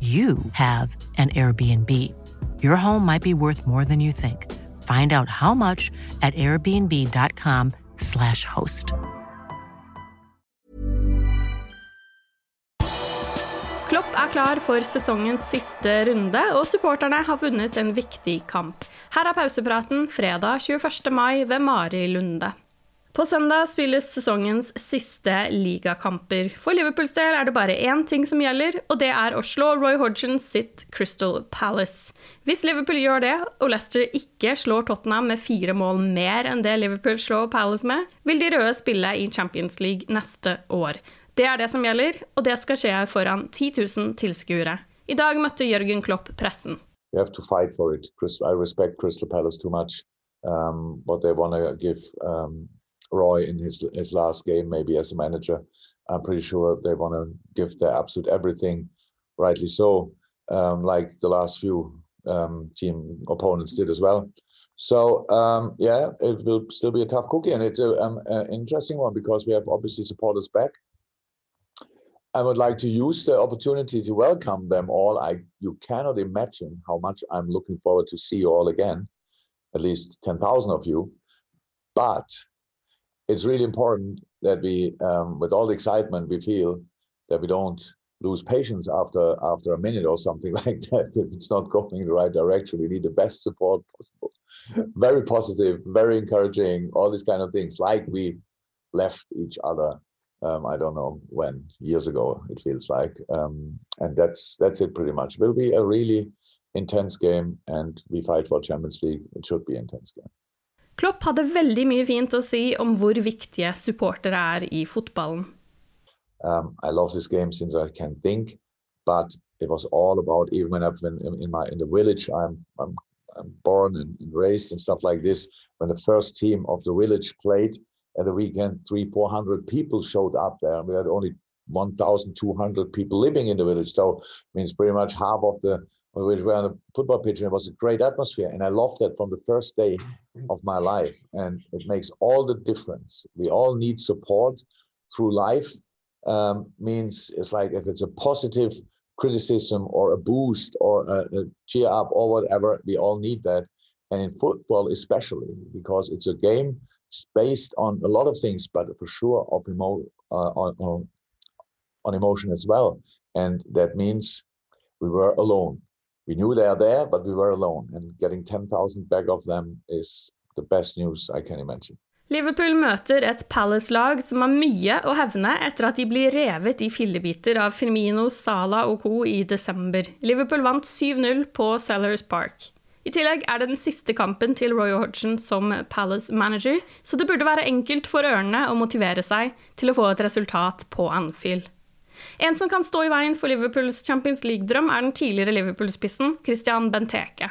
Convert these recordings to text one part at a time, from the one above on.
you have an Airbnb. Your home might be worth more than you think. Find out how much at airbnb.com/slash host. Klopp er klar for sesongens siste runde, og supporterne har vunnet en viktig kamp. Her er pausepraten fredag 21. mai ved Mari Lunde. På søndag spilles sesongens siste ligakamper. For Liverpools del er det bare én ting som gjelder, og det er å slå Roy Hodgson sitt Crystal Palace. Hvis Liverpool gjør det, og Leicester ikke slår Tottenham med fire mål mer enn det Liverpool slår Palace med, vil de røde spille i Champions League neste år. Det er det som gjelder, og det skal skje foran 10 000 tilskuere. I dag møtte Jørgen Klopp pressen. Um, Roy in his his last game, maybe as a manager. I'm pretty sure they want to give their absolute everything, rightly so, um, like the last few um, team opponents did as well. So um, yeah, it will still be a tough cookie, and it's a, um, an interesting one because we have obviously supporters back. I would like to use the opportunity to welcome them all. I you cannot imagine how much I'm looking forward to see you all again, at least ten thousand of you. But it's really important that we, um, with all the excitement we feel, that we don't lose patience after after a minute or something like that. If it's not going in the right direction, we need the best support possible. very positive, very encouraging, all these kind of things. Like we left each other. Um, I don't know when years ago it feels like, um, and that's that's it pretty much. It will be a really intense game, and we fight for Champions League. It should be intense game. Klopp hadde veldig mye fint å si om hvor viktige supportere er i fotballen. Um, I love this game since I can think, but it was all about even when I've been in, in my in the village. I'm I'm, I'm born and, and raised and stuff like this. When the first team of the village played at the weekend, three four hundred people showed up there. We had only 1,200 people living in the village. So means pretty much half of the we were on a football pitch, and it was a great atmosphere. And I loved that from the first day of my life. And it makes all the difference. We all need support through life. Um, means it's like if it's a positive criticism or a boost or a, a cheer up or whatever, we all need that. And in football, especially because it's a game based on a lot of things, but for sure of emo- uh, on, on on emotion as well. And that means we were alone. We knew they are there, but we were alone. And getting 10,000 back of them is the best news I can imagine. Liverpool møter et Palace-lag som har mye å hevne etter at de blir revet i fillebiter av Firmino, Salah og co. i desember. Liverpool vant 7-0 på Sellers Park. I tillegg er det den siste kampen til Roy Hodgson som Palace-manager, så det burde være enkelt for ørene å motivere seg til å få et resultat på Anfield. En som kan stå i veien for Liverpools Champions League-drøm, er den tidligere Liverpool-spissen Christian Benteke.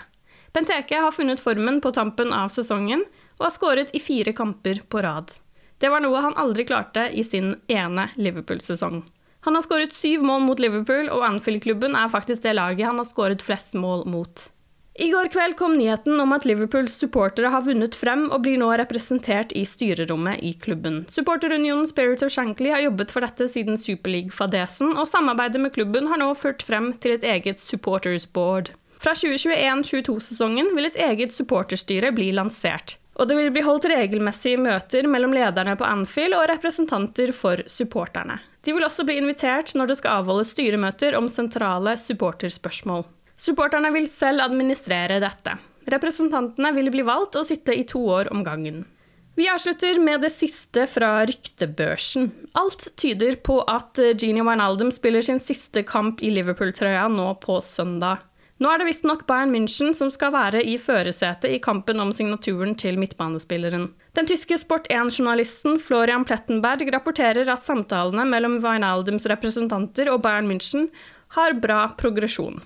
Benteke har funnet formen på tampen av sesongen og har skåret i fire kamper på rad. Det var noe han aldri klarte i sin ene Liverpool-sesong. Han har skåret syv mål mot Liverpool, og Anfield-klubben er faktisk det laget han har skåret flest mål mot. I går kveld kom nyheten om at Liverpools supportere har vunnet frem og blir nå representert i styrerommet i klubben. Supporterunionen Spirit of Shankly har jobbet for dette siden Superleague-fadesen, og samarbeidet med klubben har nå ført frem til et eget supporters board. Fra 2021-22-sesongen vil et eget supporterstyre bli lansert. Og det vil bli holdt regelmessige møter mellom lederne på Anfield og representanter for supporterne. De vil også bli invitert når det skal avholdes styremøter om sentrale supporterspørsmål. Supporterne vil selv administrere dette. Representantene vil bli valgt og sitte i to år om gangen. Vi avslutter med det siste fra ryktebørsen. Alt tyder på at Genie Wijnaldum spiller sin siste kamp i Liverpool-trøya nå på søndag. Nå er det visstnok Bayern München som skal være i førersetet i kampen om signaturen til midtbanespilleren. Den tyske Sport1-journalisten Florian Plettenberg rapporterer at samtalene mellom Wijnaldums representanter og Bayern München har bra progresjon.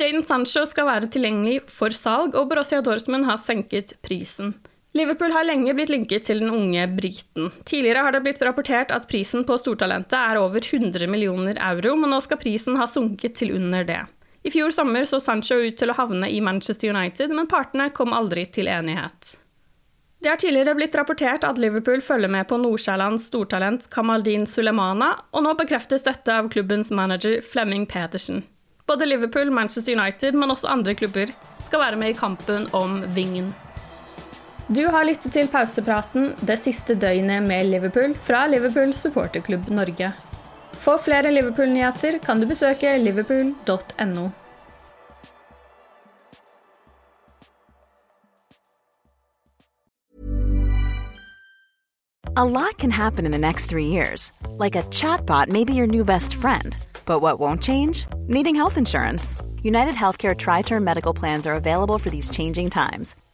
Jaden Sancho skal være tilgjengelig for salg, og Borussia Dortmund har senket prisen. Liverpool har lenge blitt linket til den unge briten. Tidligere har det blitt rapportert at prisen på stortalentet er over 100 millioner euro, men nå skal prisen ha sunket til under det. I fjor sommer så Sancho ut til å havne i Manchester United, men partene kom aldri til enighet. Det har tidligere blitt rapportert at Liverpool følger med på Nordsjællands stortalent Kamaldin Sulemana, og nå bekreftes dette av klubbens manager Flemming Pedersen. Både Liverpool, Manchester United, men også andre klubber skal være med i kampen om vingen. Du har lyttet til pausepraten det siste døgnet med Liverpool fra Liverpool supporterklubb Norge. For flere Liverpool-nyheter kan du besøke liverpool.no. A lot can happen in the next three years. Like a chatbot may be your new best friend. But what won't change? Needing health insurance. United Healthcare Tri Term Medical Plans are available for these changing times.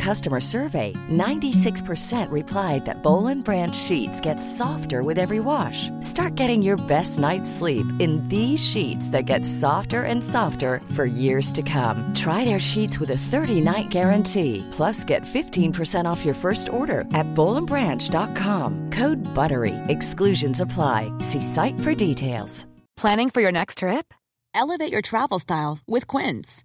customer survey, 96% replied that Boll Branch sheets get softer with every wash. Start getting your best night's sleep in these sheets that get softer and softer for years to come. Try their sheets with a 30-night guarantee. Plus, get 15% off your first order at bollandbranch.com. Code BUTTERY. Exclusions apply. See site for details. Planning for your next trip? Elevate your travel style with Quince.